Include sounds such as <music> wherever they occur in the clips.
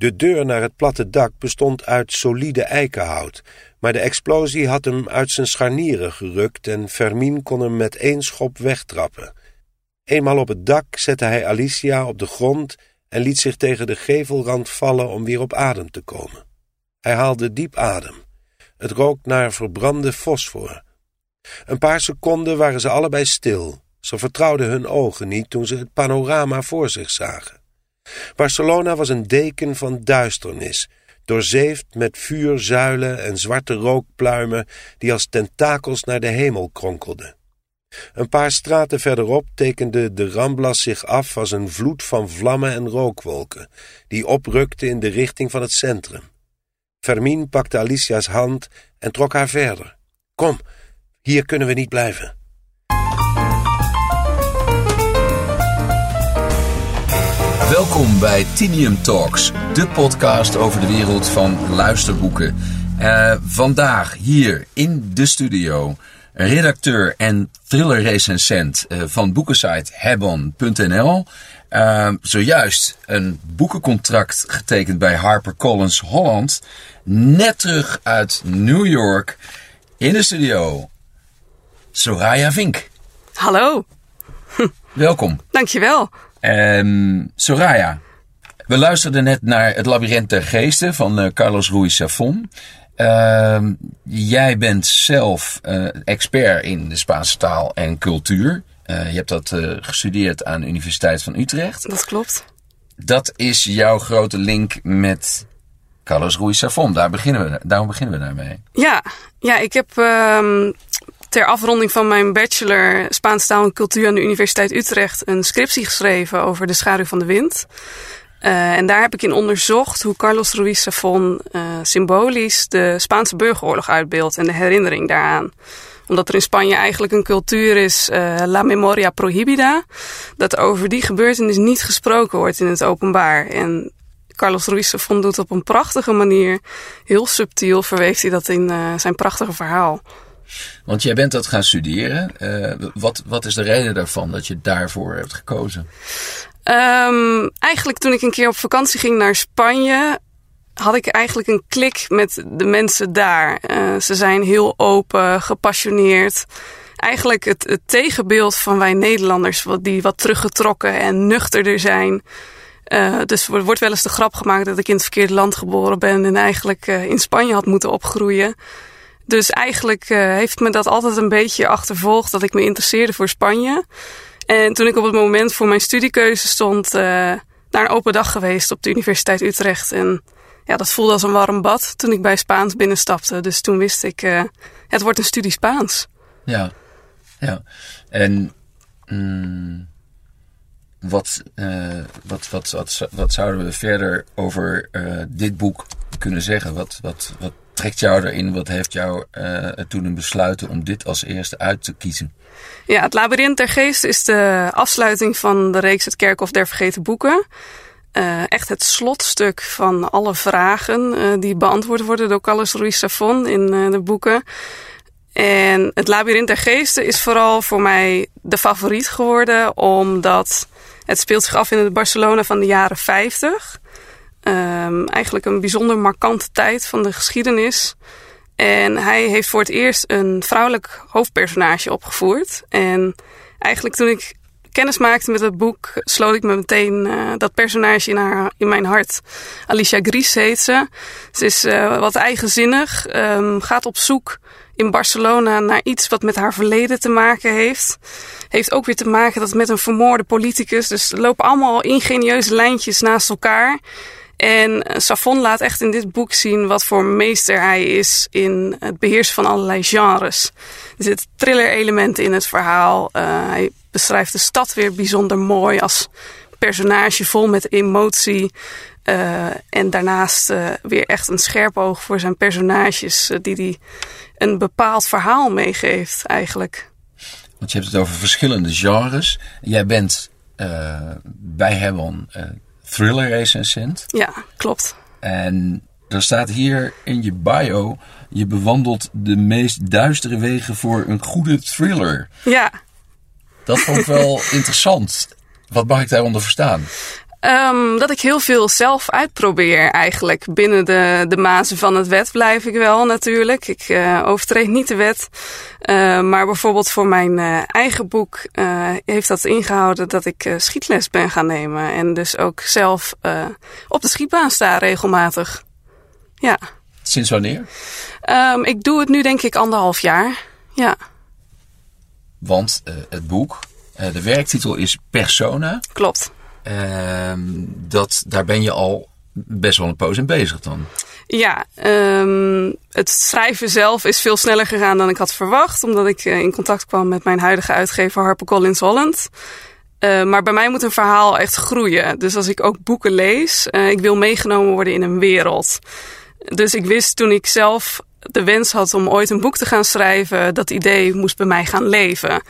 De deur naar het platte dak bestond uit solide eikenhout, maar de explosie had hem uit zijn scharnieren gerukt en Fermin kon hem met één schop wegtrappen. Eenmaal op het dak zette hij Alicia op de grond en liet zich tegen de gevelrand vallen om weer op adem te komen. Hij haalde diep adem. Het rook naar verbrande fosfor. Een paar seconden waren ze allebei stil. Ze vertrouwden hun ogen niet toen ze het panorama voor zich zagen. Barcelona was een deken van duisternis, doorzeefd met vuurzuilen en zwarte rookpluimen die als tentakels naar de hemel kronkelden. Een paar straten verderop tekende de Ramblas zich af als een vloed van vlammen en rookwolken, die oprukte in de richting van het centrum. Fermin pakte Alicia's hand en trok haar verder. Kom, hier kunnen we niet blijven. Welkom bij Tinium Talks, de podcast over de wereld van luisterboeken. Uh, vandaag hier in de studio redacteur en thrillerrecensent uh, van boekensite hebon.nl. Uh, zojuist een boekencontract getekend bij HarperCollins Holland. Net terug uit New York in de studio. Soraya Vink. Hallo. Welkom. Dankjewel. Um, Soraya, we luisterden net naar Het Labyrinth der Geesten van uh, Carlos Ruiz Safon. Uh, jij bent zelf uh, expert in de Spaanse taal en cultuur. Uh, je hebt dat gestudeerd aan de Universiteit van Utrecht. Dat klopt. Dat is jouw grote link met Carlos Ruiz Safon. Daar beginnen we, daarom beginnen we daarmee. Ja, ja ik heb um, ter afronding van mijn bachelor Spaanse taal en cultuur aan de Universiteit Utrecht een scriptie geschreven over de schaduw van de wind. Uh, en daar heb ik in onderzocht hoe Carlos Ruiz Zafón uh, symbolisch de Spaanse burgeroorlog uitbeeldt en de herinnering daaraan. Omdat er in Spanje eigenlijk een cultuur is, uh, la memoria prohibida, dat over die gebeurtenis niet gesproken wordt in het openbaar. En Carlos Ruiz Zafón doet op een prachtige manier, heel subtiel, verweeft hij dat in zijn prachtige verhaal. Want jij bent dat gaan studeren. wat, wat is de reden daarvan dat je daarvoor hebt gekozen? Um, eigenlijk toen ik een keer op vakantie ging naar Spanje, had ik eigenlijk een klik met de mensen daar. Uh, ze zijn heel open, gepassioneerd. Eigenlijk het, het tegenbeeld van wij Nederlanders, wat, die wat teruggetrokken en nuchterder zijn. Uh, dus er wordt wel eens de grap gemaakt dat ik in het verkeerde land geboren ben en eigenlijk in Spanje had moeten opgroeien. Dus eigenlijk heeft me dat altijd een beetje achtervolgd dat ik me interesseerde voor Spanje. En toen ik op het moment voor mijn studiekeuze stond, uh, naar een open dag geweest op de Universiteit Utrecht. En ja, dat voelde als een warm bad toen ik bij Spaans binnenstapte. Dus toen wist ik, uh, het wordt een studie Spaans. Ja, ja. En mm, wat, wat, wat, wat, wat, zouden we verder over dit boek kunnen zeggen? Wat, wat, wat trekt jou erin? Wat heeft jou toen een besluiten om dit als eerste uit te kiezen? Ja, het Labyrinth der Geest is de afsluiting van de reeks Het Kerkhof der Vergeten Boeken. Uh, echt het slotstuk van alle vragen uh, die beantwoord worden door Carlos Ruiz Zafón in de boeken. En het Labyrinth der Geesten is vooral voor mij de favoriet geworden, omdat het speelt zich af in het Barcelona van de jaren 50. Um, eigenlijk een bijzonder markante tijd van de geschiedenis. En hij heeft voor het eerst een vrouwelijk hoofdpersonage opgevoerd. En eigenlijk toen ik kennis maakte met het boek, sloot ik me meteen uh, dat personage in, haar, in mijn hart. Alicia Gries heet ze. Ze is uh, wat eigenzinnig, um, gaat op zoek in Barcelona naar iets wat met haar verleden te maken heeft. Heeft ook weer te maken dat met een vermoorde politicus. Dus er lopen allemaal ingenieuze lijntjes naast elkaar. En Safon laat echt in dit boek zien wat voor meester hij is in het beheersen van allerlei genres. Er zitten thriller-elementen in het verhaal. Uh, hij beschrijft de stad weer bijzonder mooi als personage vol met emotie. Uh, en daarnaast weer echt een scherp oog voor zijn personages, die hij een bepaald verhaal meegeeft eigenlijk. Want je hebt het over verschillende genres. Jij bent bij Hebon thriller recensent. Ja, klopt. En er staat hier in je bio: je bewandelt de meest duistere wegen voor een goede thriller. Ja. Dat vond ik wel <laughs> interessant. Wat mag ik daaronder verstaan? Um, dat ik heel veel zelf uitprobeer eigenlijk. Binnen de, de mazen van het wet blijf ik wel natuurlijk. Ik uh, overtreed niet de wet. Uh, maar bijvoorbeeld voor mijn uh, eigen boek heeft dat ingehouden dat ik schietles ben gaan nemen. En dus ook zelf op de schietbaan sta regelmatig. Ja. Sinds wanneer? Um, ik doe het nu denk ik anderhalf jaar. Ja. Want het boek, de werktitel is Persona. Klopt. Ehm, dat, daar ben je al best wel een poos in bezig dan. Ja, um, het schrijven zelf is veel sneller gegaan dan ik had verwacht. Omdat ik uh, in contact kwam met mijn huidige uitgever HarperCollins Holland. Uh, maar bij mij moet een verhaal echt groeien. Dus als ik ook boeken lees, uh, ik wil meegenomen worden in een wereld. Dus ik wist toen ik zelf de wens had om ooit een boek te gaan schrijven, dat idee moest bij mij gaan leven.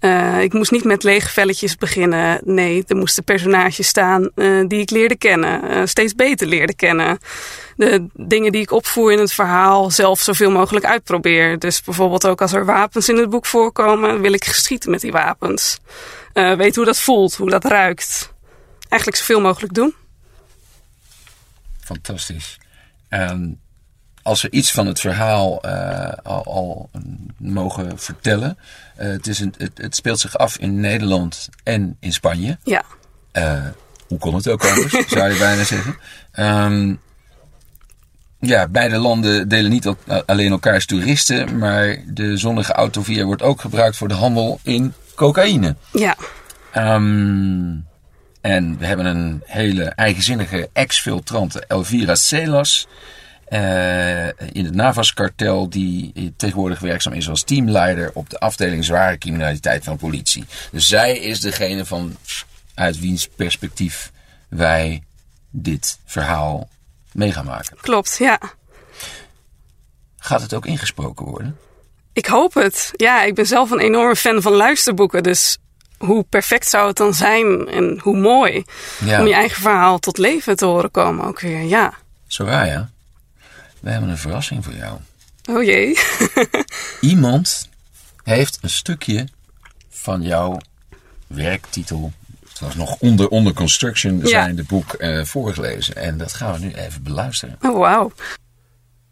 Uh, ik moest niet met lege velletjes beginnen. Nee, er moesten personages staan uh, die ik leerde kennen, uh, steeds beter leerde kennen. De dingen die ik opvoer in het verhaal zelf zoveel mogelijk uitprobeer. Dus bijvoorbeeld ook als er wapens in het boek voorkomen, wil ik geschieten met die wapens. weet hoe dat voelt, hoe dat ruikt. Eigenlijk zoveel mogelijk doen. Fantastisch. Um als we iets van het verhaal uh, al, al, mogen vertellen. Uh, het, is een, het, het, speelt zich af in Nederland en in Spanje. Ja. Uh, hoe kon het ook anders, <laughs> zou je bijna zeggen. Um, ja, beide landen delen niet alleen elkaars toeristen, maar de zonnige autovia wordt ook gebruikt voor de handel in cocaïne. Ja. Um, en we hebben een hele eigenzinnige ex-filtrante Elvira Celas. Uh, in het NAVAS-kartel, die tegenwoordig werkzaam is als teamleider op de afdeling zware criminaliteit van de politie. Dus zij is degene van uit wiens perspectief wij dit verhaal mee gaan maken. Klopt, ja. Gaat het ook ingesproken worden? Ik hoop het. Ja, ik ben zelf een enorme fan van luisterboeken. Dus hoe perfect zou het dan zijn en hoe mooi ja. om je eigen verhaal tot leven te horen komen ook weer. Ja. Zo waar, ja. We hebben een verrassing voor jou. Oh jee. <laughs> Iemand heeft een stukje van jouw werktitel, het was nog onder, onder construction, zijn de boek uh, voorgelezen. En dat gaan we nu even beluisteren. Oh, wauw.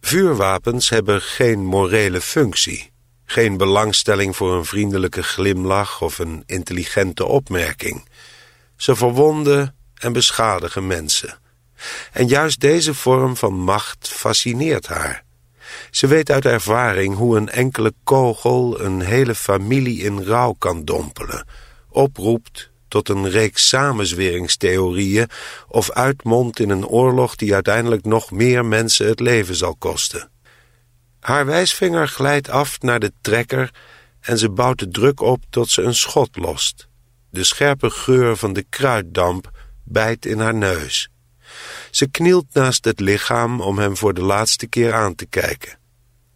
Vuurwapens hebben geen morele functie. Geen belangstelling voor een vriendelijke glimlach of een intelligente opmerking. Ze verwonden en beschadigen mensen. En juist deze vorm van macht fascineert haar. Ze weet uit ervaring hoe een enkele kogel een hele familie in rouw kan dompelen, oproept tot een reeks samenzweringstheorieën of uitmondt in een oorlog die uiteindelijk nog meer mensen het leven zal kosten. Haar wijsvinger glijdt af naar de trekker en ze bouwt de druk op tot ze een schot lost. De scherpe geur van de kruiddamp bijt in haar neus. Ze knielt naast het lichaam om hem voor de laatste keer aan te kijken.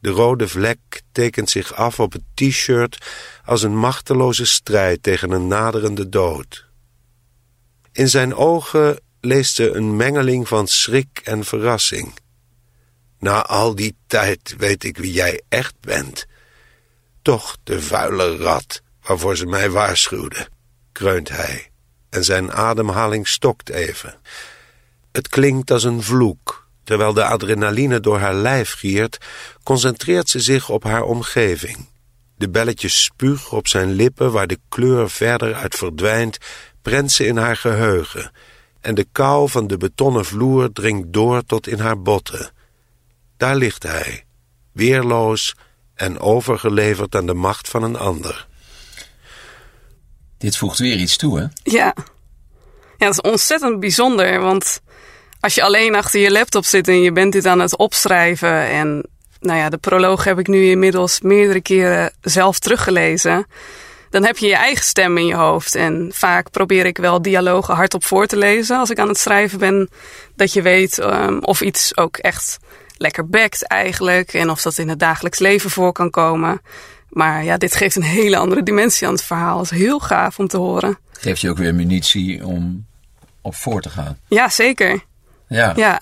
De rode vlek tekent zich af op het t-shirt als een machteloze strijd tegen een naderende dood. In zijn ogen leest ze een mengeling van schrik en verrassing. Na al die tijd weet ik wie jij echt bent. Toch de vuile rat waarvoor ze mij waarschuwde, kreunt hij, en zijn ademhaling stokt even. Het klinkt als een vloek. Terwijl de adrenaline door haar lijf giert, concentreert ze zich op haar omgeving. De belletjes spuug op zijn lippen waar de kleur verder uit verdwijnt, prent ze in haar geheugen. En de kou van de betonnen vloer dringt door tot in haar botten. Daar ligt hij, weerloos en overgeleverd aan de macht van een ander. Dit voegt weer iets toe, hè? Ja. Ja, dat is ontzettend bijzonder, want als je alleen achter je laptop zit en je bent dit aan het opschrijven en nou ja, de proloog heb ik nu inmiddels meerdere keren zelf teruggelezen. Dan heb je je eigen stem in je hoofd. En vaak probeer ik wel dialogen hardop voor te lezen als ik aan het schrijven ben. Dat je weet um, of iets ook echt lekker bekt eigenlijk. En of dat in het dagelijks leven voor kan komen. Maar ja, dit geeft een hele andere dimensie aan het verhaal. Dat is heel gaaf om te horen. Geeft je ook weer munitie om op voor te gaan. Ja, zeker. Ja. ja.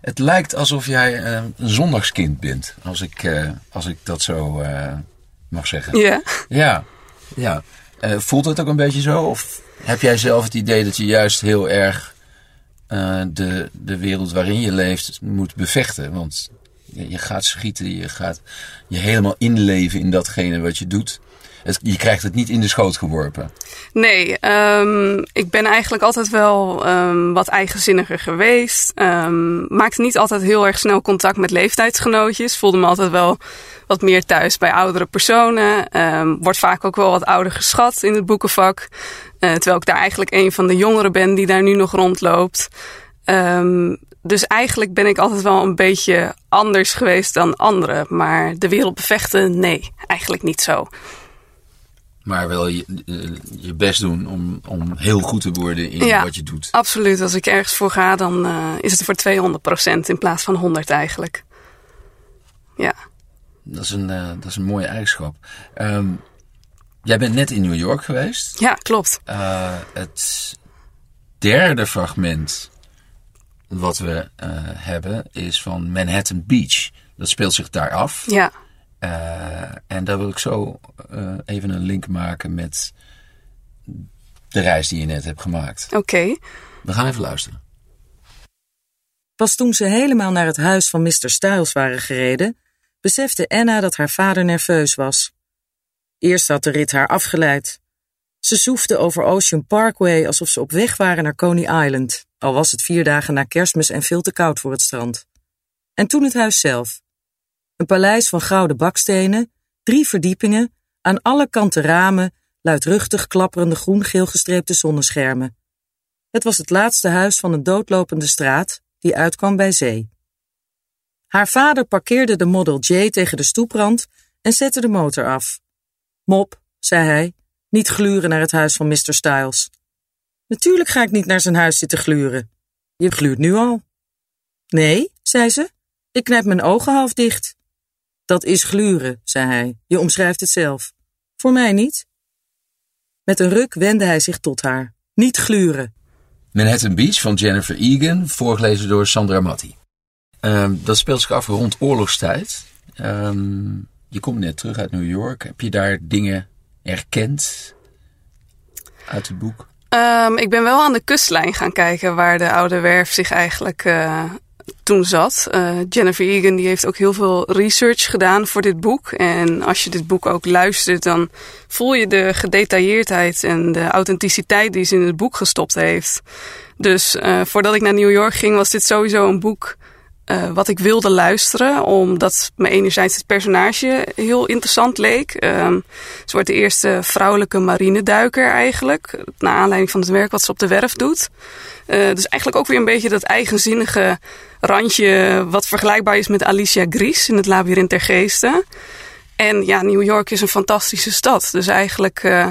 Het lijkt alsof jij uh, een zondagskind bent, als ik, uh, als ik dat zo uh, mag zeggen. Ja. Ja, ja. Voelt het ook een beetje zo? Of heb jij zelf het idee dat je juist heel erg uh, de, de wereld waarin je leeft moet bevechten? Want je, je, gaat schieten, je gaat je helemaal inleven in datgene wat je doet. Je krijgt het niet in de schoot geworpen. Nee, um, ik ben eigenlijk altijd wel um, wat eigenzinniger geweest. Um, maakte niet altijd heel erg snel contact met leeftijdsgenootjes. Voelde me altijd wel wat meer thuis bij oudere personen. Wordt vaak ook wel wat ouder geschat in het boekenvak. Uh, terwijl ik daar eigenlijk een van de jongeren ben die daar nu nog rondloopt. Dus eigenlijk ben ik altijd wel een beetje anders geweest dan anderen. Maar de wereld bevechten, nee, eigenlijk niet zo. Maar wel je, eh, je best doen om, om heel goed te worden in ja, wat je doet. Absoluut. Als ik ergens voor ga, dan uh, is het voor 200% in plaats van 100 eigenlijk. Ja. Dat is een, uh, dat is een mooie eigenschap. Um, jij bent net in New York geweest. Ja, klopt. Uh, het derde fragment wat we hebben is van Manhattan Beach. Dat speelt zich daar af. Ja. Uh, en daar wil ik zo even een link maken met de reis die je net hebt gemaakt. Oké. Okay. We gaan even luisteren. Pas toen ze helemaal naar het huis van Mr. Styles waren gereden, besefte Anna dat haar vader nerveus was. Eerst had de rit haar afgeleid. Ze soefde over Ocean Parkway alsof ze op weg waren naar Coney Island, al was het vier dagen na kerstmis en veel te koud voor het strand. En toen het huis zelf. Een paleis van gouden bakstenen, drie verdiepingen, aan alle kanten ramen, luidruchtig klapperende groen-geel gestreepte zonneschermen. Het was het laatste huis van een doodlopende straat die uitkwam bij zee. Haar vader parkeerde de Model J tegen de stoeprand en zette de motor af. Mop, zei hij, niet gluren naar het huis van Mr. Styles. Natuurlijk ga ik niet naar zijn huis zitten gluren. Je gluurt nu al. Nee, zei ze, ik knijp mijn ogen half dicht. Dat is gluren, zei hij. Je omschrijft het zelf. Voor mij niet. Met een ruk wendde hij zich tot haar. Niet gluren. Manhattan Beach van Jennifer Egan, voorgelezen door Sandra Matti. Um, dat speelt zich af rond oorlogstijd. Um, je komt net terug uit New York. Heb je daar dingen erkend uit het boek? Um, ik ben wel aan de kustlijn gaan kijken waar de oude werf zich eigenlijk uh, toen zat. Uh, Jennifer Egan die heeft ook heel veel research gedaan voor dit boek. En als je dit boek ook luistert, dan voel je de gedetailleerdheid en de authenticiteit die ze in het boek gestopt heeft. Dus uh, voordat ik naar New York ging, was dit sowieso een boek uh, wat ik wilde luisteren, omdat me enerzijds het personage heel interessant leek. Um, ze wordt de eerste vrouwelijke marineduiker eigenlijk, naar aanleiding van het werk wat ze op de werf doet. Uh, dus eigenlijk ook weer een beetje dat eigenzinnige randje wat vergelijkbaar is met Alicia Gries in het Labyrinth der Geesten. En ja, New York is een fantastische stad, dus eigenlijk... Uh,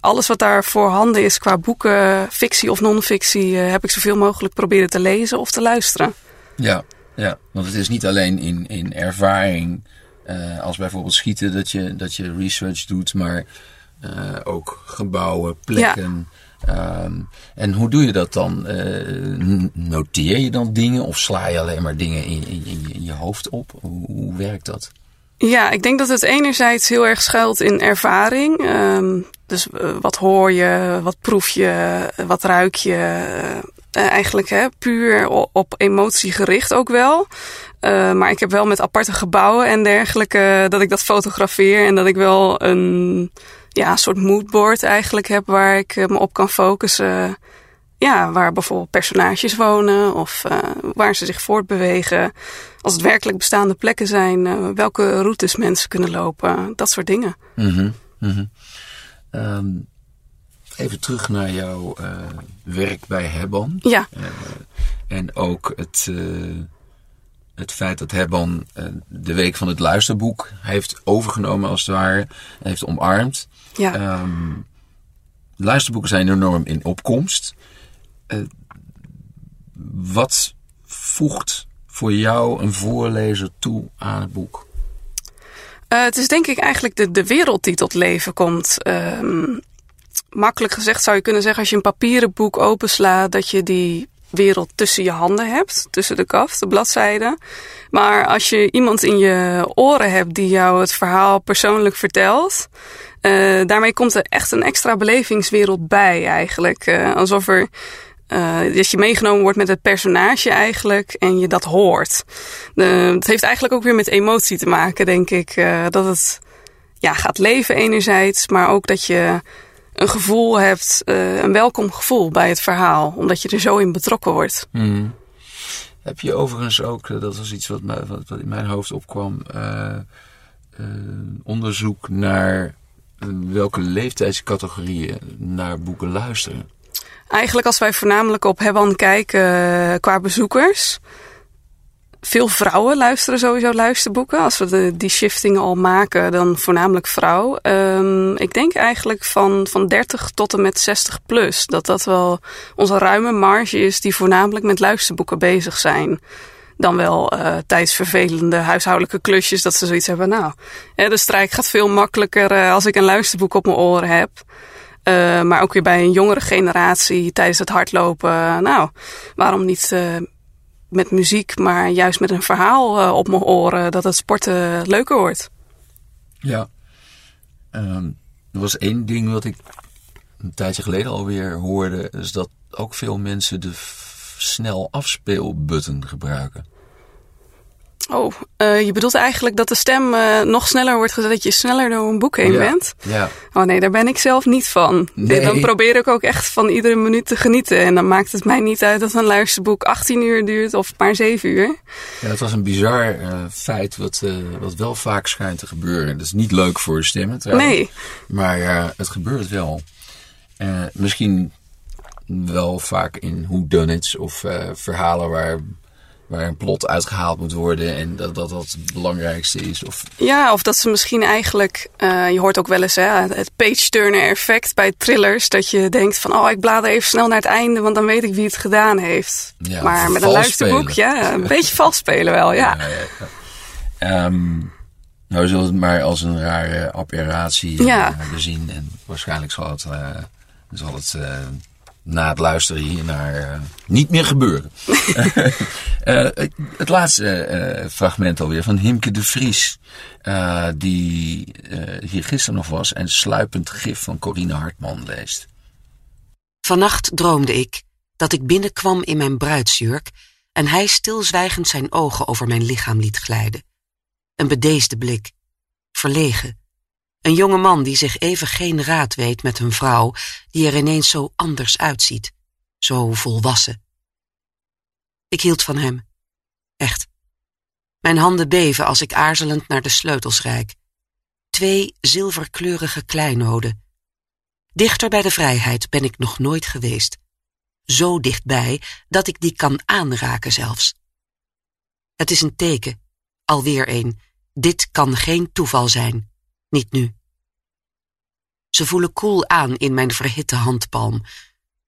alles wat daar voorhanden is qua boeken, fictie of non-fictie, heb ik zoveel mogelijk proberen te lezen of te luisteren. Ja, ja, want het is niet alleen in, in ervaring uh, als bijvoorbeeld schieten dat je, dat je research doet, maar uh, ook gebouwen, plekken. Ja. Um, en hoe doe je dat dan? Uh, noteer je dan dingen of sla je alleen maar dingen in, in, in, in je hoofd op? Hoe, hoe, werkt dat? Ja, ik denk dat het enerzijds heel erg schuilt in ervaring. Um, dus wat hoor je, wat proef je, wat ruik je, uh, eigenlijk hè, puur op emotie gericht ook wel. Uh, maar ik heb wel met aparte gebouwen en dergelijke dat ik dat fotografeer en dat ik wel een ja, soort moodboard eigenlijk heb waar ik me op kan focussen. Ja, waar bijvoorbeeld personages wonen of waar ze zich voortbewegen. Als het werkelijk bestaande plekken zijn, welke routes mensen kunnen lopen. Dat soort dingen. Mm even terug naar jouw uh, werk bij Hebban. Ja. Uh, en ook het, uh, het feit dat Hebban de week van het luisterboek heeft overgenomen als het ware. Heeft omarmd. Ja. Um, luisterboeken zijn enorm in opkomst. wat voegt voor jou een voorlezer toe aan het boek? Uh, het is denk ik eigenlijk de, de wereld die tot leven komt. Um, makkelijk gezegd zou je kunnen zeggen, als je een papieren boek openslaat, dat je die wereld tussen je handen hebt, tussen de kaft, de bladzijden. Maar als je iemand in je oren hebt die jou het verhaal persoonlijk vertelt, Uh, daarmee komt er echt een extra belevingswereld bij eigenlijk. Uh, alsof er uh, dat je meegenomen wordt met het personage eigenlijk en je dat hoort. het heeft eigenlijk ook weer met emotie te maken, denk ik. dat het ja, gaat leven enerzijds, maar ook dat je een gevoel hebt, een welkom gevoel bij het verhaal, omdat je er zo in betrokken wordt. Mm. Heb je overigens ook, dat was iets wat, wat, wat in mijn hoofd opkwam, onderzoek naar welke leeftijdscategorieën naar boeken luisteren? Eigenlijk als wij voornamelijk op Hebban kijken qua bezoekers. Veel vrouwen luisteren sowieso luisterboeken. Als we die shifting al maken, dan voornamelijk vrouw. Um, ik denk eigenlijk van, van 30 tot en met 60 plus. Dat dat wel onze ruime marge is die voornamelijk met luisterboeken bezig zijn dan wel uh, tijdens vervelende huishoudelijke klusjes dat ze zoiets hebben. Nou, hè, de strijk gaat veel makkelijker uh, als ik een luisterboek op mijn oren heb. Uh, maar ook weer bij een jongere generatie tijdens het hardlopen. nou, waarom niet met muziek, maar juist met een verhaal op mijn oren dat het sporten leuker wordt. Ja, um, er was één ding wat ik een tijdje geleden alweer hoorde. Is dat ook veel mensen de snel afspeelbutton gebruiken. Oh, uh, je bedoelt eigenlijk dat de stem uh, nog sneller wordt gezet, dat je sneller door een boek heen ja, bent? Ja. Oh nee, daar ben ik zelf niet van. Nee. Dan probeer ik ook echt van iedere minuut te genieten. En dan maakt het mij niet uit dat een luisterboek 18 uur duurt of maar 7 uur. Ja, het was een bizar uh, feit wat, wat wel vaak schijnt te gebeuren. Dat is niet leuk voor de stemmen trouwens. Nee. Maar het gebeurt wel. misschien wel vaak in whodunits of verhalen waar, waar een plot uitgehaald moet worden en dat dat, dat het belangrijkste is. Of... Ja, of dat ze misschien eigenlijk, uh, je hoort ook wel eens hè, het page-turner effect bij thrillers, dat je denkt van oh ik blader even snel naar het einde, want dan weet ik wie het gedaan heeft. Ja, maar met een luisterboek, ja, een beetje vals spelen wel, ja. <laughs> ja, ja um, nou, we zullen het maar als een rare aberratie ja. uh, zien en waarschijnlijk zal het, zal het na het luisteren hier naar uh, niet meer gebeuren. uh, <laughs> het laatste uh, fragment alweer van Himke de Vries. die hier gisteren nog was en sluipend gif van Corine Hartman leest. Vannacht droomde ik dat ik binnenkwam in mijn bruidsjurk en hij stilzwijgend zijn ogen over mijn lichaam liet glijden. Een bedeesde blik, verlegen, een jonge man die zich even geen raad weet met een vrouw die er ineens zo anders uitziet, zo volwassen. Ik hield van hem. Echt. Mijn handen beven als ik aarzelend naar de sleutels reik. Twee zilverkleurige kleinoden. Dichter bij de vrijheid ben ik nog nooit geweest. Zo dichtbij dat ik die kan aanraken zelfs. Het is een teken, alweer een. Dit kan geen toeval zijn. Niet nu. Ze voelen koel aan in mijn verhitte handpalm.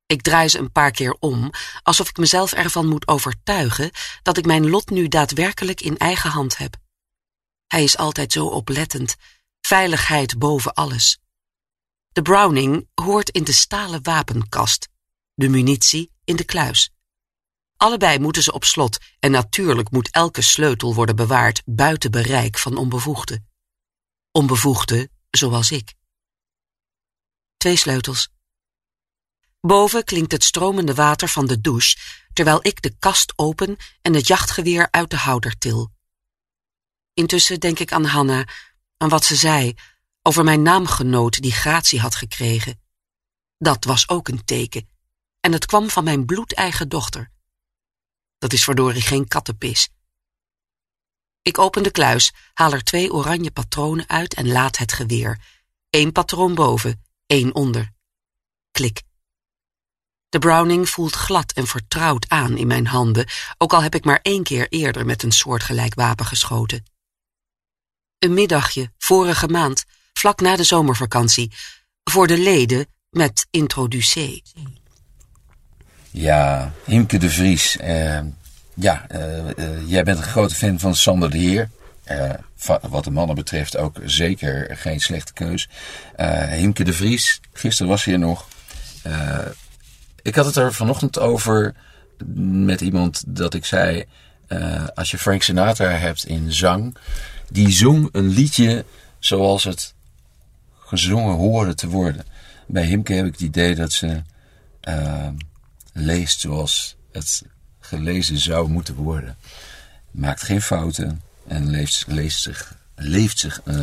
Ik draai ze een paar keer om, alsof ik mezelf ervan moet overtuigen dat ik mijn lot nu daadwerkelijk in eigen hand heb. Hij is altijd zo oplettend, veiligheid boven alles. De Browning hoort in de stalen wapenkast, de munitie in de kluis. Allebei moeten ze op slot en natuurlijk moet elke sleutel worden bewaard buiten bereik van onbevoegden. Onbevoegden zoals ik. Twee sleutels. Boven klinkt het stromende water van de douche, terwijl ik de kast open en het jachtgeweer uit de houder til. Intussen denk ik aan Hanna, aan wat ze zei over mijn naamgenoot die gratie had gekregen. Dat was ook een teken, en het kwam van mijn bloedeigen dochter. Dat is verdorie geen kattenpis. Ik open de kluis, haal er twee oranje patronen uit en laat het geweer. Eén patroon boven, één onder. Klik. De Browning voelt glad en vertrouwd aan in mijn handen, ook al heb ik maar één keer eerder met een soortgelijk wapen geschoten. Een middagje, vorige maand, vlak na de zomervakantie, voor de leden met introducee. Ja, Himke de Vries. Uh, ja, uh, uh, jij bent een grote fan van Sander de Heer. Uh, wat de mannen betreft ook zeker geen slechte keus. Himke de Vries, gisteren was hij er nog. Ik had het er vanochtend over met iemand dat ik zei... als je Frank Sinatra hebt in zang... die zong een liedje zoals het gezongen horen te worden. Bij Himke heb ik het idee dat ze leest zoals het gelezen zou moeten worden. Maakt geen fouten en leeft, leest zich, leeft zich uh,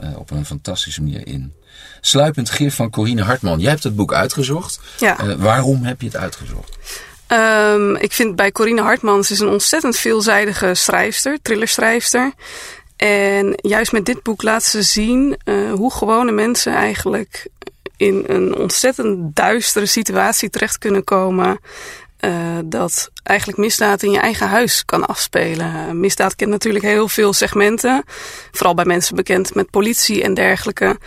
uh, op een fantastische manier in. Sluipend gif van Corine Hartman. Jij hebt het boek uitgezocht. Ja. waarom heb je het uitgezocht? Um, ik vind bij Corine Hartman, ze is een ontzettend veelzijdige schrijfster, thrillerschrijfster. En juist met dit boek laat ze zien hoe gewone mensen eigenlijk in een ontzettend duistere situatie terecht kunnen komen. Uh, dat eigenlijk misdaad in je eigen huis kan afspelen. Misdaad kent natuurlijk heel veel segmenten. Vooral bij mensen bekend met politie en dergelijke.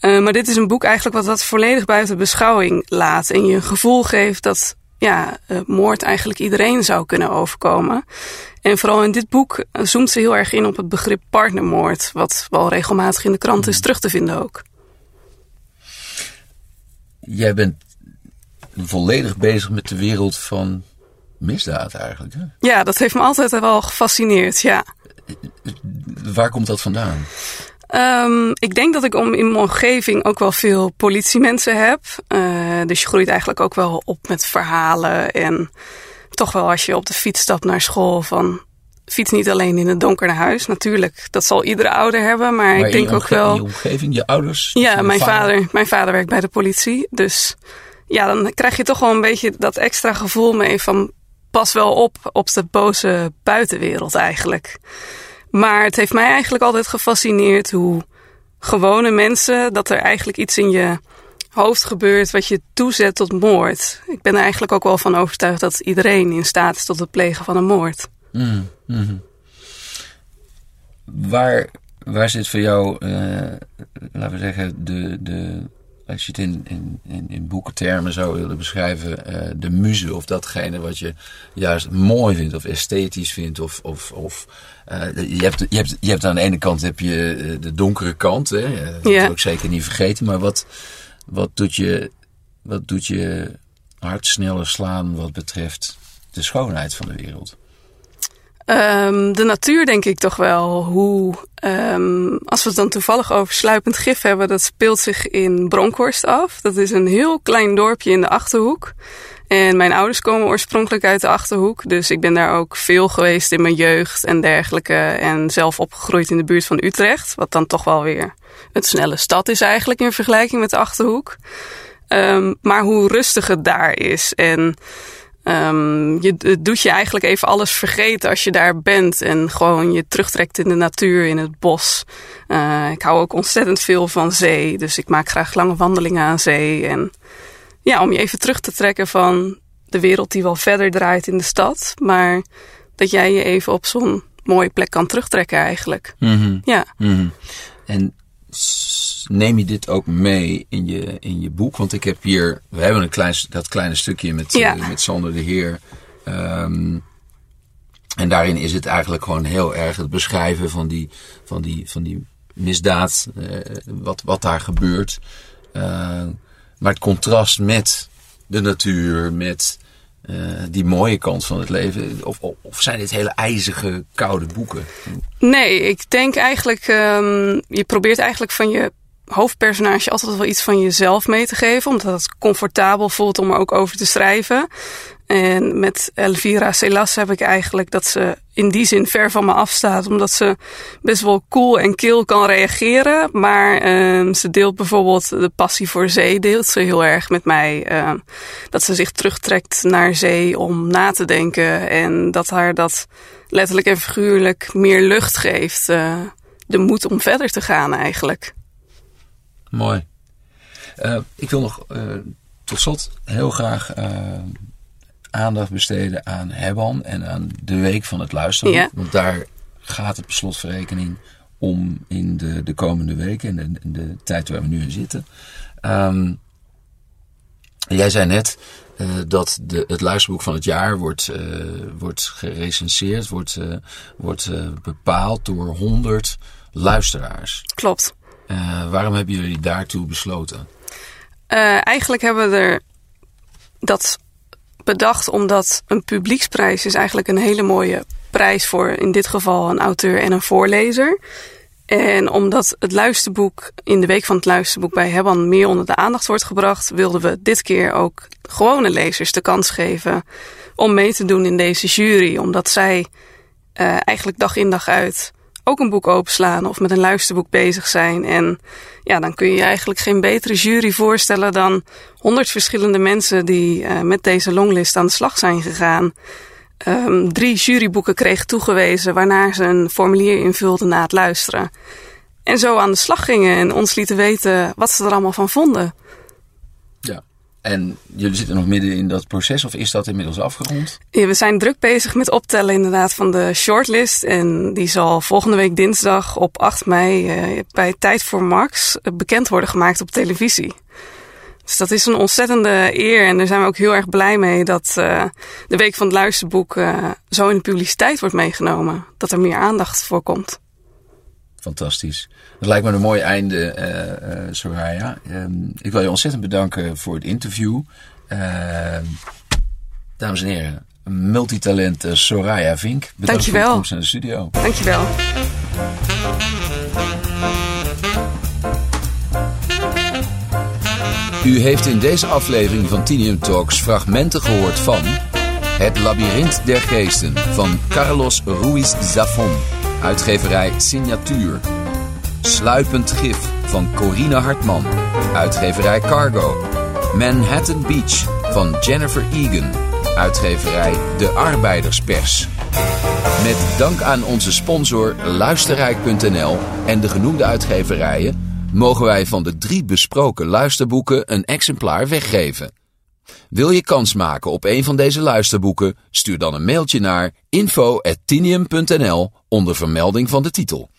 Uh, maar dit is een boek eigenlijk wat dat volledig buiten beschouwing laat. En je een gevoel geeft dat ja, uh, moord eigenlijk iedereen zou kunnen overkomen. En vooral in dit boek zoomt ze heel erg in op het begrip partnermoord. Wat wel regelmatig in de krant is terug te vinden ook. Jij bent volledig bezig met de wereld van misdaad eigenlijk. Hè? Ja, dat heeft me altijd wel gefascineerd, ja. Waar komt dat vandaan? Um, ik denk dat ik om in mijn omgeving ook wel veel politiemensen heb. Uh, dus je groeit eigenlijk ook wel op met verhalen. En toch wel als je op de fiets stapt naar school van... Fiets niet alleen in het donker naar huis. Natuurlijk, dat zal iedere ouder hebben. Maar, maar ik denk ook wel... In je omgeving, je ouders? Ja, je mijn vader? vader, mijn vader werkt bij de politie. Dus ja, dan krijg je toch wel een beetje dat extra gevoel mee van... Pas wel op op de boze buitenwereld eigenlijk. Maar het heeft mij eigenlijk altijd gefascineerd hoe gewone mensen, dat er eigenlijk iets in je hoofd gebeurt wat je toezet tot moord. Ik ben er eigenlijk ook wel van overtuigd dat iedereen in staat is tot het plegen van een moord. Mm, mm. Waar, waar zit voor jou, uh, laten we zeggen, de, de, als je het in, in, in, in boekentermen zou willen beschrijven, uh, de muze of datgene wat je juist mooi vindt of esthetisch vindt of, of, of uh, je, hebt, je, hebt, je hebt aan de ene kant heb je de donkere kant, hè? dat ja. moet ik zeker niet vergeten, maar wat, wat, doet je, wat doet je hart sneller slaan wat betreft de schoonheid van de wereld? Um, de natuur denk ik toch wel. Hoe, um, als we het dan toevallig over sluipend gif hebben, dat speelt zich in Bronkhorst af. Dat is een heel klein dorpje in de Achterhoek. En mijn ouders komen oorspronkelijk uit de Achterhoek. Dus ik ben daar ook veel geweest in mijn jeugd en dergelijke. En zelf opgegroeid in de buurt van Utrecht. Wat dan toch wel weer een snelle stad is eigenlijk in vergelijking met de Achterhoek. Um, maar hoe rustig het daar is. En Um, je doet je eigenlijk even alles vergeten als je daar bent en gewoon je terugtrekt in de natuur, in het bos. Uh, ik hou ook ontzettend veel van zee, dus ik maak graag lange wandelingen aan zee. En ja, om je even terug te trekken van de wereld die wel verder draait in de stad, maar dat jij je even op zo'n mooie plek kan terugtrekken eigenlijk. Mm -hmm. Ja. Mm -hmm. En neem je dit ook mee in je, in je boek? Want ik heb hier, we hebben een klein, dat kleine stukje met, ja. uh, met Sander de Heer. Um, en daarin is het eigenlijk gewoon heel erg het beschrijven van die, van die, van die misdaad, uh, wat, wat daar gebeurt. Uh, maar het contrast met de natuur, met uh, die mooie kant van het leven? Of, of, of, zijn dit hele ijzige, koude boeken? Nee, ik denk eigenlijk, um, je probeert eigenlijk van je hoofdpersonage altijd wel iets van jezelf mee te geven, omdat het comfortabel voelt om er ook over te schrijven. En met Elvira Celas heb ik eigenlijk dat ze in die zin ver van me afstaat. Omdat ze best wel cool en kil kan reageren. Maar uh, ze deelt bijvoorbeeld de passie voor zee. Deelt ze heel erg met mij. Uh, dat ze zich terugtrekt naar zee om na te denken. En dat haar dat letterlijk en figuurlijk meer lucht geeft. Uh, de moed om verder te gaan eigenlijk. Mooi. Uh, ik wil nog uh, tot slot heel graag uh, aandacht besteden aan Hebban en aan de week van het luisteren. Ja. Want daar gaat het per slotverrekening om in de, de komende weken en de, de tijd waar we nu in zitten. Um, jij zei net uh, dat de, het luisterboek van het jaar wordt, uh, wordt gerecenseerd, wordt, uh, wordt bepaald door 100 luisteraars. Klopt. Uh, waarom hebben jullie daartoe besloten? Uh, eigenlijk hebben we er dat bedacht omdat een publieksprijs is eigenlijk een hele mooie prijs voor in dit geval een auteur en een voorlezer. En omdat het luisterboek in de week van het luisterboek bij Hebban meer onder de aandacht wordt gebracht, wilden we dit keer ook gewone lezers de kans geven om mee te doen in deze jury. Omdat zij uh, eigenlijk dag in dag uit ook een boek openslaan of met een luisterboek bezig zijn. En ja, dan kun je eigenlijk geen betere jury voorstellen dan honderd verschillende mensen die uh, met deze longlist aan de slag zijn gegaan. Um, drie juryboeken kregen toegewezen, waarna ze een formulier invulden na het luisteren. En zo aan de slag gingen en ons lieten weten wat ze er allemaal van vonden. En jullie zitten nog midden in dat proces, of is dat inmiddels afgerond? Ja, we zijn druk bezig met optellen inderdaad van de shortlist. En die zal volgende week dinsdag op 8 mei uh, bij Tijd voor Max bekend worden gemaakt op televisie. Dus dat is een ontzettende eer en daar zijn we ook heel erg blij mee dat uh, de Week van het Luisterboek zo in de publiciteit wordt meegenomen. Dat er meer aandacht voor komt. Fantastisch. Dat lijkt me een mooi einde, uh, Soraya. Um, ik wil je ontzettend bedanken voor het interview. Ehm, dames en heren, multitalent Soraya Vink. Bedankt Dankjewel. voor de komst naar de studio. Dankjewel. U heeft in deze aflevering van Tinium Talks fragmenten gehoord van Het Labyrinth der Geesten van Carlos Ruiz Zafón, uitgeverij Signatuur. Sluipend Gif van Corina Hartman, uitgeverij Cargo. Manhattan Beach van Jennifer Egan, uitgeverij De Arbeiderspers. Met dank aan onze sponsor Luisterrijk.nl en de genoemde uitgeverijen mogen wij van de drie besproken luisterboeken een exemplaar weggeven. Wil je kans maken op een van deze luisterboeken? Stuur dan een mailtje naar info.tinium.nl onder vermelding van de titel.